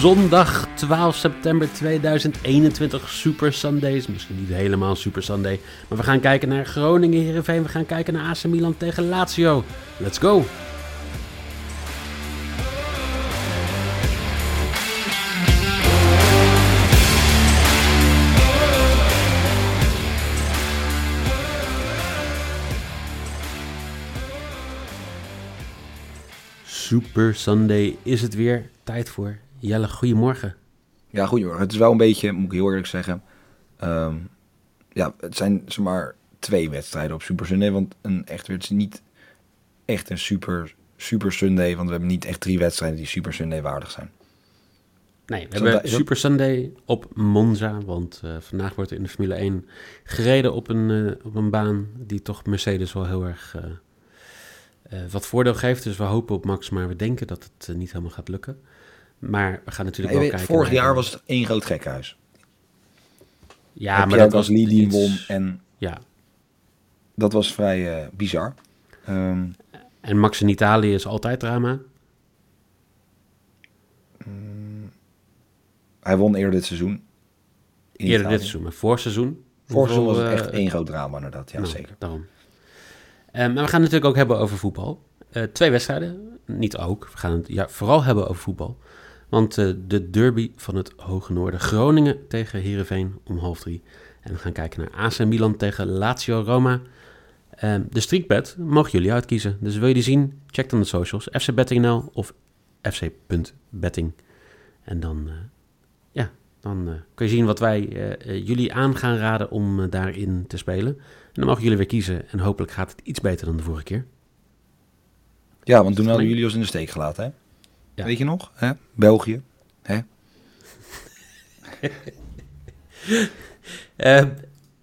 Zondag 12 september 2021, Super Sundays. Misschien niet helemaal Super Sunday, maar we gaan kijken naar Groningen Heerenveen. We gaan kijken naar AC Milan tegen Lazio. Let's go! Super Sunday is het weer. Tijd voor. Jelle, goedemorgen. Ja, goedemorgen. Het is wel een beetje, moet ik heel eerlijk zeggen. ehm, ja, het zijn zomaar twee wedstrijden op Super Sunday. Want een echt, het is niet echt een super, super Sunday. Want we hebben niet echt drie wedstrijden die Super Sunday waardig zijn. Nee, we hebben Super Sunday op Monza. Want eh, vandaag wordt er in de Formule 1 gereden op een, eh, op een baan die toch Mercedes wel heel erg eh, wat voordeel geeft. Dus we hopen op Max, maar we denken dat het niet helemaal gaat lukken. Maar we gaan natuurlijk wel weet, kijken. vorig jaar was het één groot gekhuis. Ja, Heb maar dat was Lili iets- won en Ja, dat was vrij eh, bizar. Ehm, en Max in Italië is altijd drama. hij won eerder dit seizoen. Eerder Italië. dit seizoen, maar voor seizoen. Vorig seizoen was het echt eh, één groot drama inderdaad. Ja, Nou, zeker. Daarom. Eh, maar we gaan het natuurlijk ook hebben over voetbal. Twee wedstrijden, niet ook. We gaan het ja, vooral hebben over voetbal. Want eh, de derby van het Hoge Noorden, Groningen tegen Heerenveen om half drie. En we gaan kijken naar AC Milan tegen Lazio Roma. Eh, de streakbet mogen jullie uitkiezen. Dus wil je die zien, check dan de socials. FC Betting.nl of fc.betting. En dan, eh, ja, dan eh, kun je zien wat wij jullie aan gaan raden om daarin te spelen. En dan mogen jullie weer kiezen. En hopelijk gaat het iets beter dan de vorige keer. Ja, want toen hadden jullie ons in de steek gelaten, hè? Ja. Weet je nog? Hè? België. Hè? Eh,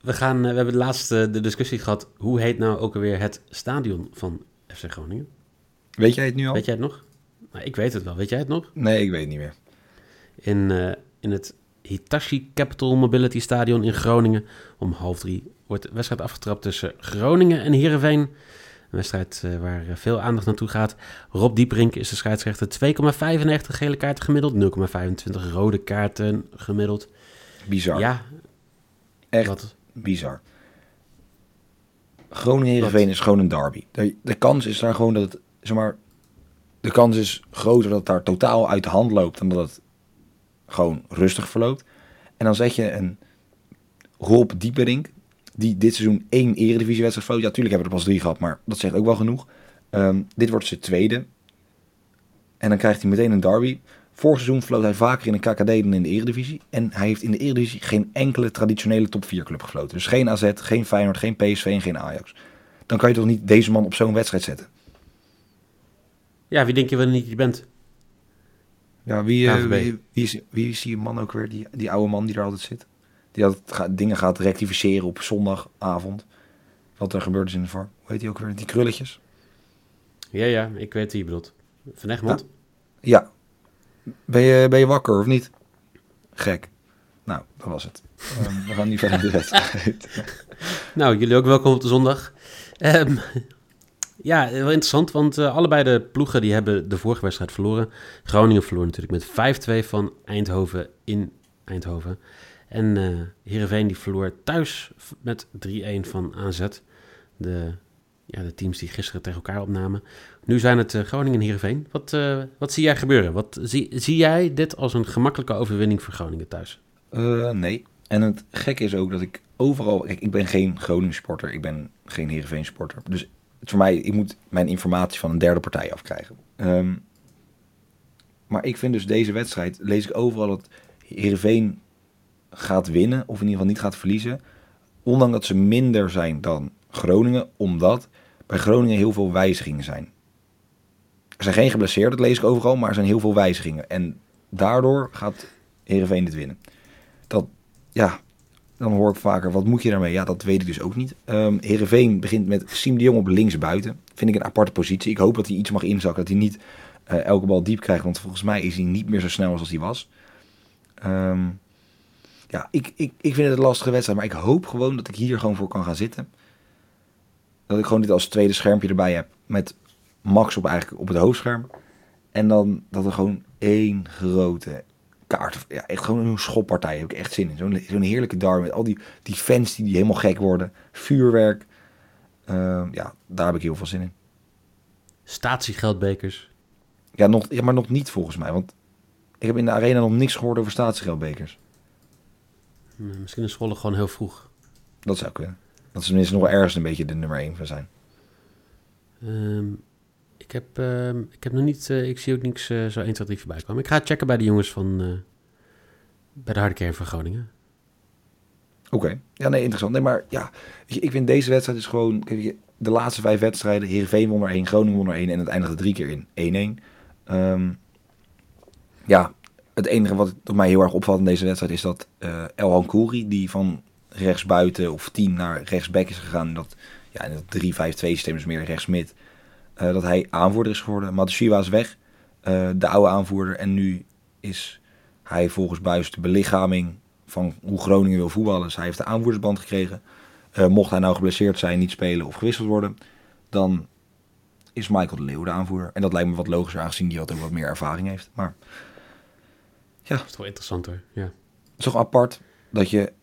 we, gaan, eh, we hebben de laatste de discussie gehad. Hoe heet nou ook alweer het stadion van FC Groningen? Weet jij het nu al? Weet jij het nog? Nou, ik weet het wel. Weet jij het nog? Nee, ik weet het niet meer. In, eh, in het Hitachi Capital Mobility Stadion in Groningen. Om half drie wordt de wedstrijd afgetrapt tussen Groningen en Heerenveen. Een wedstrijd eh, waar eh, veel aandacht naartoe gaat. Rob Dieperink is de scheidsrechter. 2,95 gele kaarten gemiddeld. 0,25 rode kaarten gemiddeld. Bizar. Ja, Echt wat, bizar. Groningen-Heerenveen is gewoon een derby. De, de kans is daar gewoon dat het, zeg maar, de kans is groter dat het daar totaal uit de hand loopt dan dat het gewoon rustig verloopt. En dan zet je een Rob Dieperink, die dit seizoen één eredivisiewedstrijd floot. Ja, natuurlijk hebben we er pas drie gehad, maar dat zegt ook wel genoeg. Ehm, dit wordt zijn tweede. En dan krijgt hij meteen een derby. Vorig seizoen floot hij vaker in een KKD dan in de Eredivisie. En hij heeft in de Eredivisie geen enkele traditionele top 4 club gefloten. Dus geen AZ, geen Feyenoord, geen PSV en geen Ajax. Dan kan je toch niet deze man op zo'n wedstrijd zetten? ja, wie denk je wel niet je bent? Ja, wie, eh, wie, wie is, wie is die man ook weer, die, die oude man die daar altijd zit? Die ga- dingen gaat rectificeren op zondagavond. Wat er gebeurd is in de VAR. Hoe heet die ook weer? Die krulletjes? Ja, ja, ik weet wie je bedoelt. Van Egmond? Ja. Ben je, ben je wakker of niet? Gek. Nou, dat was het. Ehm, we gaan niet verder de wedstrijd. Nou, jullie ook welkom op de zondag. Ehm, ja, wel interessant, want eh, allebei de ploegen die hebben de vorige wedstrijd verloren. Groningen verloor natuurlijk met 5-2 van Eindhoven in Eindhoven. En eh Heerenveen die verloor thuis met 3-1 van AZ. De, ja, de teams die gisteren tegen elkaar opnamen. Nu zijn het eh, Groningen en Heerenveen. Wat, eh, wat zie jij gebeuren? Wat, zie, zie jij dit als een gemakkelijke overwinning voor Groningen thuis? Nee. En het gekke is ook dat ik overal... Kijk, ik ben geen Groningen sporter. Ik ben geen Heerenveen sporter. Dus voor mij, ik moet mijn informatie van een derde partij afkrijgen. Ehm, maar ik vind dus deze wedstrijd, lees ik overal dat Heerenveen gaat winnen. Of in ieder geval niet gaat verliezen. Ondanks dat ze minder zijn dan Groningen. Omdat bij Groningen heel veel wijzigingen zijn. Er zijn geen geblesseerden, dat lees ik overal, maar er zijn heel veel wijzigingen. En daardoor gaat Heerenveen dit winnen. Dat, ja, dan hoor ik vaker, wat moet je daarmee? Ja, dat weet ik dus ook niet. Um, Heerenveen begint met Siem de Jong op linksbuiten. Vind ik een aparte positie. Ik hoop dat hij iets mag inzakken, dat hij niet uh, elke bal diep krijgt. Want volgens mij is hij niet meer zo snel als hij was. Um, ja, ik, ik, ik vind het een lastige wedstrijd. Maar ik hoop gewoon dat ik hier gewoon voor kan gaan zitten. Dat ik gewoon dit als tweede schermpje erbij heb. Met Max op, eigenlijk op het hoofdscherm. En dan dat er gewoon één grote kaart. Ja, echt gewoon een schoppartij. Heb ik echt zin in. Zo'n zo'n heerlijke darm met al die, die fans die, die helemaal gek worden. Vuurwerk. Uh, ja, daar heb ik heel veel zin in. Statiegeldbekers. Ja, nog, ja, maar nog niet volgens mij. Want ik heb in de arena nog niks gehoord over statiegeldbekers. Misschien is Zwolle gewoon heel vroeg. Dat zou kunnen. Dat ze tenminste nog ergens een beetje de nummer 1 van zijn. Um, ik, heb, uh, ik heb nog niet, uh, ik zie ook niks uh, zo 1, 2, 3 voorbij komen. Ik ga checken bij de jongens van, uh, bij de harde kern van Groningen. Oké, okay. ja nee, interessant. Nee, maar ja, ik vind deze wedstrijd is gewoon, kijk, de laatste vijf wedstrijden, Heerenveen won er 1, Groningen won er 1 en het eindigde drie keer in 1-1. Um, ja, het enige wat mij heel erg opvalt in deze wedstrijd is dat uh, El Kouri, die van rechtsbuiten of 10 naar rechtsback is gegaan, dat ja, in het 3-5-2 systeem is meer rechtsmid, uh, dat hij aanvoerder is geworden. Matsushima is weg, uh, de oude aanvoerder, en nu is hij volgens Buis de belichaming van hoe Groningen wil voetballen. Dus hij heeft de aanvoerdersband gekregen. Mocht hij nou geblesseerd zijn, niet spelen of gewisseld worden, dan is Michael de Leeuw de aanvoerder. En dat lijkt me wat logischer, aangezien ook wat meer ervaring heeft. Maar ja. Dat is toch interessant hoor, ja. Het is toch apart dat je...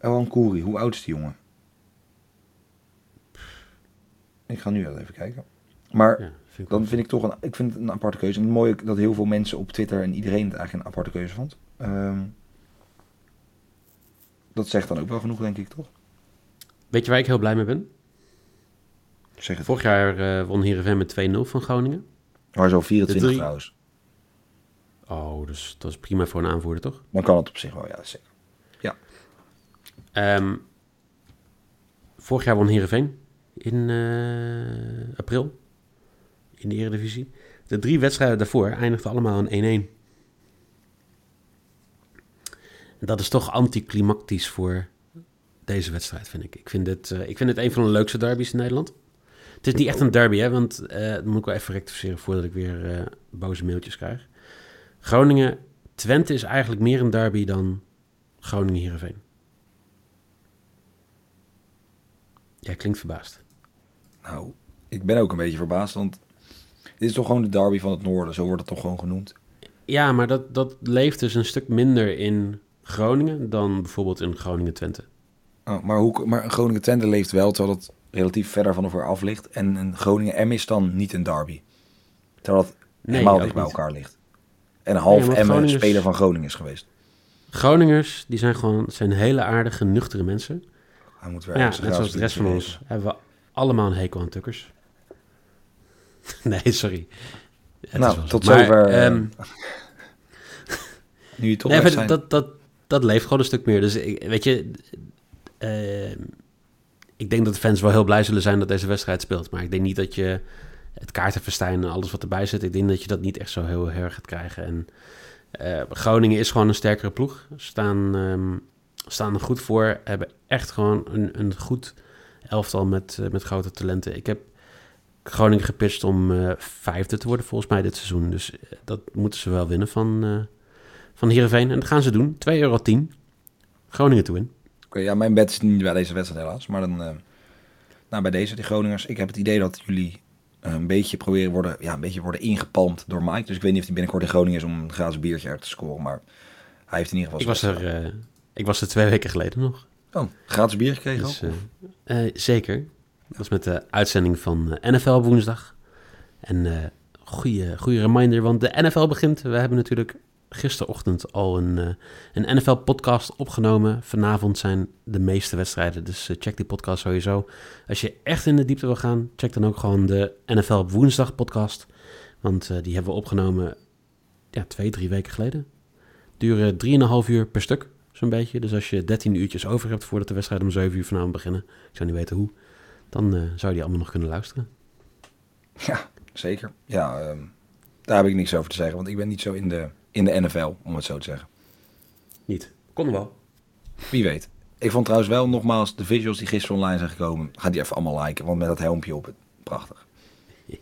Elan Kouri, hoe oud is die jongen? Ik ga nu even kijken. Maar ja, vind dan vind ik toch een, ik vind het een aparte keuze. En het mooie dat heel veel mensen op Twitter en iedereen het eigenlijk een aparte keuze vond. Um, dat zegt dan ook wel genoeg, denk ik, toch? Weet je waar ik heel blij mee ben? Zeg het. Vorig jaar uh, won Heerenveen met 2-0 van Groningen. Maar zo 24 drie... trouwens. Oh, dus dat is prima voor een aanvoerder, toch? Dan kan het op zich wel, ja, zeker. Ja. Um, vorig jaar won Heerenveen in uh, april in de Eredivisie. De drie wedstrijden daarvoor eindigden allemaal in 1-1. Dat is toch anticlimactisch voor deze wedstrijd, vind ik. Ik vind het, uh, ik vind het een van de leukste derbies in Nederland. Het is niet echt een derby, hè, want uh, dat moet ik wel even rectificeren voordat ik weer boze mailtjes krijg. Groningen-Twente is eigenlijk meer een derby dan Groningen-Heerenveen. Jij klinkt verbaasd. Nou, ik ben ook een beetje verbaasd, want dit is toch gewoon de derby van het noorden, zo wordt het toch gewoon genoemd. Ja, maar dat, dat leeft dus een stuk minder in Groningen dan bijvoorbeeld in Groningen-Twente. Oh, maar, hoe, maar Groningen-Twente leeft wel, terwijl het relatief verder van elkaar af ligt. En een Groningen-M is dan niet een derby. Terwijl het nee, helemaal dicht bij elkaar ligt. En half nee, M een speler van Groningen is geweest. Groningers, die zijn gewoon zijn hele aardige, nuchtere mensen. Hij moet weer ja, net zoals de rest van ons hebben we allemaal een hekel aan tukkers. nee, sorry. Nou, tot maar, zover. Um, nu je toch nee, zijn. Dat, dat, dat leeft gewoon een stuk meer. Dus ik, weet je, uh, ik denk dat de fans wel heel blij zullen zijn dat deze wedstrijd speelt. Maar ik denk niet dat je het kaartenverstijn en alles wat erbij zit, ik denk dat je dat niet echt zo heel erg gaat krijgen. En uh, Groningen is gewoon een sterkere ploeg. Staan, um, staan er goed voor. Hebben echt gewoon een, een goed elftal met, uh, met grote talenten. Ik heb Groningen gepitcht om uh, vijfde te worden volgens mij dit seizoen. Dus dat moeten ze wel winnen van, uh, van Heerenveen. En dat gaan ze doen. 2,10 euro. Groningen toe in. Oké, ja, mijn bed is niet bij deze wedstrijd helaas. Maar dan, nou, bij deze, die Groningers. Ik heb het idee dat jullie een beetje proberen worden, ja, een beetje worden ingepalmd door Mike. Dus ik weet niet of hij binnenkort in Groningen is om een gratis biertje uit te scoren. Maar hij heeft in ieder geval... Ik was er, uh, ik was er twee weken geleden nog. Oh, gratis bier gekregen dus? Uh, uh, zeker. Dat was met de uitzending van NFL op woensdag. En goede, goede reminder, want de NFL begint. We hebben natuurlijk gisterochtend al een, uh, een NFL-podcast opgenomen. Vanavond zijn de meeste wedstrijden, dus uh, check die podcast sowieso. Als je echt in de diepte wil gaan, check dan ook gewoon de NFL op woensdag podcast. Want uh, die hebben we opgenomen ja, twee, drie weken geleden. Duren drieënhalf uur per stuk, zo'n beetje. Dus als je 13 uurtjes over hebt voordat de wedstrijd om 7 uur vanavond beginnen, ik zou niet weten hoe, Dan eh, zou je die allemaal nog kunnen luisteren. Ja, zeker. Ja, ehm, daar heb ik niks over te zeggen, want ik ben niet zo in de, in de NFL, om het zo te zeggen. Niet. Kon wel. Wie weet. Ik vond trouwens wel nogmaals de visuals die gisteren online zijn gekomen. Ga die even allemaal liken, want met dat helmpje op het. Prachtig.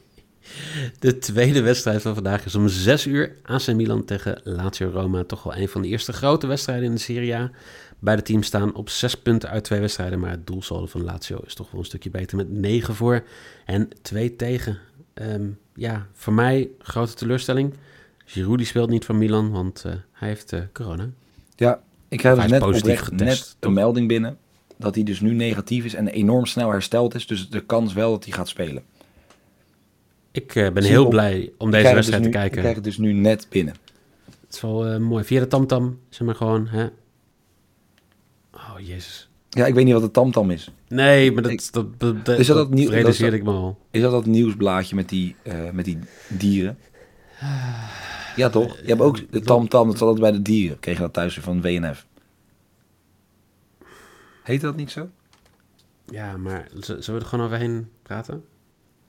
De tweede wedstrijd van vandaag is om 6 uur. AC Milan tegen Lazio Roma. Toch wel een van de eerste grote wedstrijden in de Serie A. Beide teams staan op 6 punten uit twee wedstrijden. Maar het doelsaldo van Lazio is toch wel een stukje beter met 9 voor en 2 tegen. Ehm, ja, voor mij grote teleurstelling. Giroud die speelt niet van Milan, want uh, hij heeft uh, corona. Ja, ik heb dus net, positief oprecht getest, net een toch? melding binnen dat hij dus nu negatief is en enorm snel hersteld is. Dus de kans wel dat hij gaat spelen. Ik eh, ben Zie heel op- blij om deze wedstrijd dus te nu- Ik kijken. krijg het dus nu net binnen. Het is wel eh, mooi. Via de tamtam, zeg maar gewoon. Hè? Oh, jezus. Ja, ik weet niet wat de tamtam is. Nee, maar dat, Ik- dat, dat, dat, Is dat dat nieuw- dat ik me al. Is dat dat nieuwsblaadje met die, eh, met die dieren? Ja, toch? Je hebt ook de tamtam, dat zat altijd bij de dieren. Kreeg je dat thuis van WNF. Heet dat niet zo? Ja, maar zullen we er gewoon overheen praten?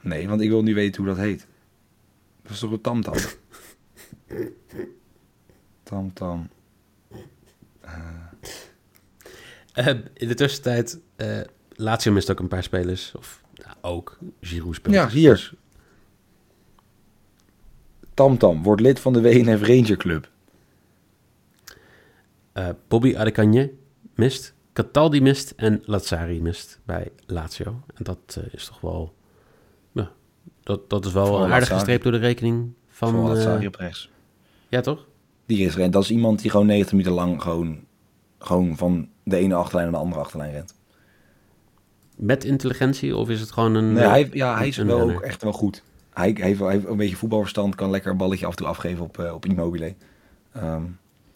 Nee, want ik wil nu weten hoe dat heet. Dat is toch een tamtam? Tamtam. Eh, in de tussentijd, eh Lazio mist ook een paar spelers. Of nou, ook, Giroud speelt. Ja, hier. Tamtam wordt lid van de WNF Ranger Club. Eh, Bobby Adekanje mist. Cataldi mist en Lazzari mist bij Lazio. En dat eh, is toch wel... Ja, dat, dat is wel Vooral een aardige Lazzari. streep door de rekening van... Van eh, Lazzari op rechts. ja, toch? Die is rent. Dat is iemand die gewoon 90 minuten lang gewoon, gewoon van de ene achterlijn naar de andere achterlijn rent. Met intelligentie of is het gewoon een... Nee, hij, ja, hij is een wel ook echt wel goed. Hij, hij, heeft, wel- hij heeft een beetje voetbalverstand, kan lekker een balletje af en toe afgeven op, eh, op Immobile. Ehm,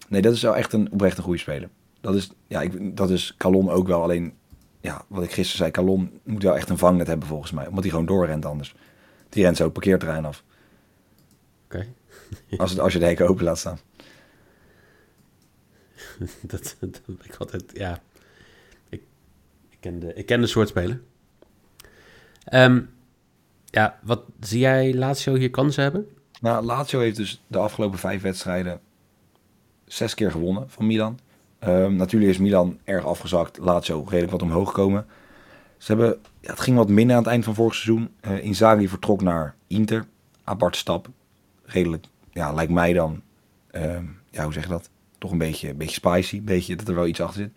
nee, dat is wel echt een, oprecht een goede speler. Dat is, ja, ik, dat is Calon ook wel. Alleen, ja, wat ik gisteren zei, Calon moet wel echt een vangnet hebben volgens mij. Omdat hij gewoon doorrent anders. Die rent zo het parkeerterrein af. Oké. Als, het- als je de hekken open laat staan. dat, dat ik altijd, ja. Ik, ik, ken, de, ik ken de soort speler. Ehm, ja, wat zie jij Lazio hier kansen hebben? Nou, Lazio heeft dus de afgelopen vijf wedstrijden zes keer gewonnen van Milan. Ehm, natuurlijk is Milan erg afgezakt. Lazio redelijk wat omhoog gekomen. Ze hebben, ja, het ging wat minder aan het eind van vorig seizoen. Eh Inzaghi vertrok naar Inter. Apart stap. Redelijk, ja, lijkt mij dan, ehm, ja, hoe zeg je dat? Toch een beetje, beetje spicy. Een beetje dat er wel iets achter zit.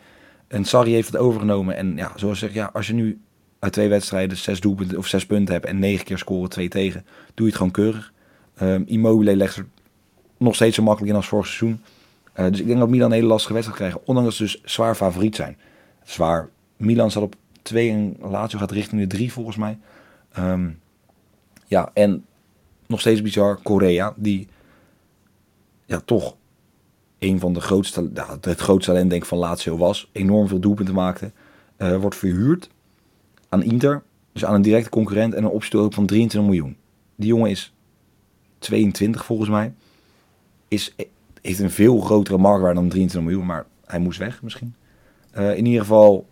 En Sarri heeft het overgenomen. En ja, zoals ik zeg, ja, als je nu uit twee wedstrijden zes doelpunten of zes punten hebt en negen keer scoren, twee tegen, doe je het gewoon keurig. Ehm Immobile legt er nog steeds zo makkelijk in als vorig seizoen. Eh, dus ik denk dat Milan een hele lastige wedstrijd krijgen. Ondanks dat ze dus zwaar favoriet zijn. Zwaar. Milan staat op 2 en Lazio gaat richting de 3 volgens mij. Ehm, ja, en nog steeds bizar. Korea, die ja, toch een van de grootste, het grootste talent denk ik van Lazio was. Enorm veel doelpunten maakte. eh, wordt verhuurd aan Inter. Dus aan een directe concurrent en een optie van 23 miljoen. Die jongen is 22 volgens mij. Is, heeft een veel grotere marktwaarde dan 23 miljoen, maar hij moest weg misschien. Eh, in ieder geval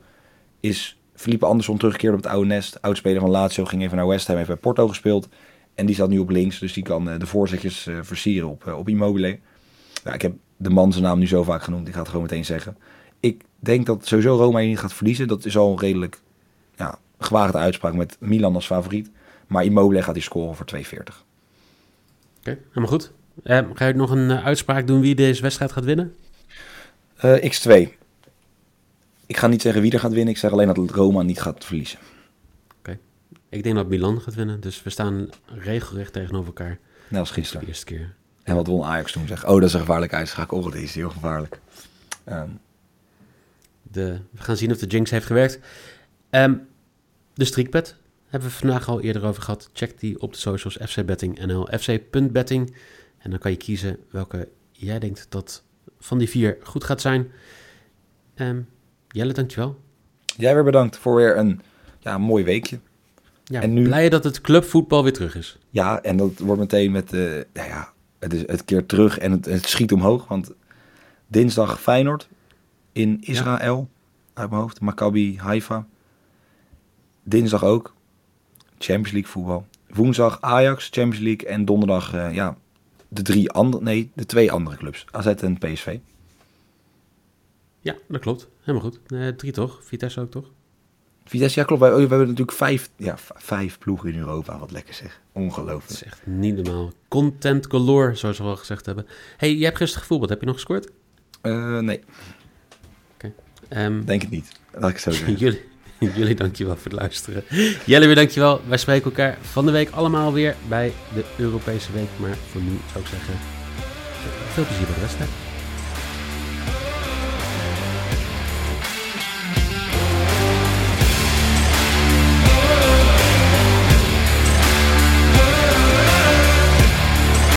is Felipe Andersson teruggekeerd op het oude nest. Oudspeler van Lazio ging even naar West Ham, heeft bij Porto gespeeld. En die staat nu op links, dus die kan eh, de voorzetjes eh, versieren op, op Immobile. Ik heb de man zijn naam nu zo vaak genoemd, ik ga het gewoon meteen zeggen. Ik denk dat sowieso Roma hier niet gaat verliezen. Dat is al redelijk gewaagde uitspraak met Milan als favoriet. Maar Immobile gaat die scoren voor 2,40. Oké, helemaal goed. Eh, ga je nog een eh, uitspraak doen wie deze wedstrijd gaat winnen? Eh, X2. Ik ga niet zeggen wie er gaat winnen. Ik zeg alleen dat Roma niet gaat verliezen. Ik denk dat Milan gaat winnen, dus we staan regelrecht tegenover elkaar. Net als Voor de gisteren. eerste keer. En wat won Ajax toen? Zeg, oh, dat is een gevaarlijke uitschakel. Oh, deze is heel gevaarlijk. Ehm, De, we gaan zien of de Jinx heeft gewerkt. Ehm, de streakbet hebben we vandaag al eerder over gehad. Check die op de socials fcbetting.nl, fc.betting. En dan kan je kiezen welke jij denkt dat van die vier goed gaat zijn. Ehm Jelle, dankjewel. jij weer bedankt voor weer een ja, mooi weekje. Ja, En nu- blij dat het clubvoetbal weer terug is. Ja, en dat wordt meteen met de... ja, ja, het, is, het keert terug en het, het schiet omhoog. Want dinsdag Feyenoord in Israël. Uit mijn hoofd. Maccabi Haifa. Dinsdag ook. Champions League voetbal. Woensdag Ajax, Champions League. En donderdag, eh, ja, de drie andere, nee, de twee andere clubs. AZ en PSV. Ja, dat klopt. Helemaal goed. Eh, drie toch? Vitesse ook toch? Vitesse, ja klopt. Wij, we hebben natuurlijk vijf, ja, vijf ploegen in Europa. Wat lekker zeg. Dat Ongelooflijk. is echt niet normaal. Content galore, zoals we al gezegd hebben. hey, jij hebt gisteren gevoetbald. Heb je nog gescoord? Eh, nee, Ehm, denk het niet. Laat ik het zo zeggen. jullie, jullie dankjewel voor het luisteren. Jelle weer dankjewel. Wij spreken elkaar van de week allemaal weer bij de Europese Week. Maar voor nu zou ik zeggen, veel plezier bij de wedstrijd.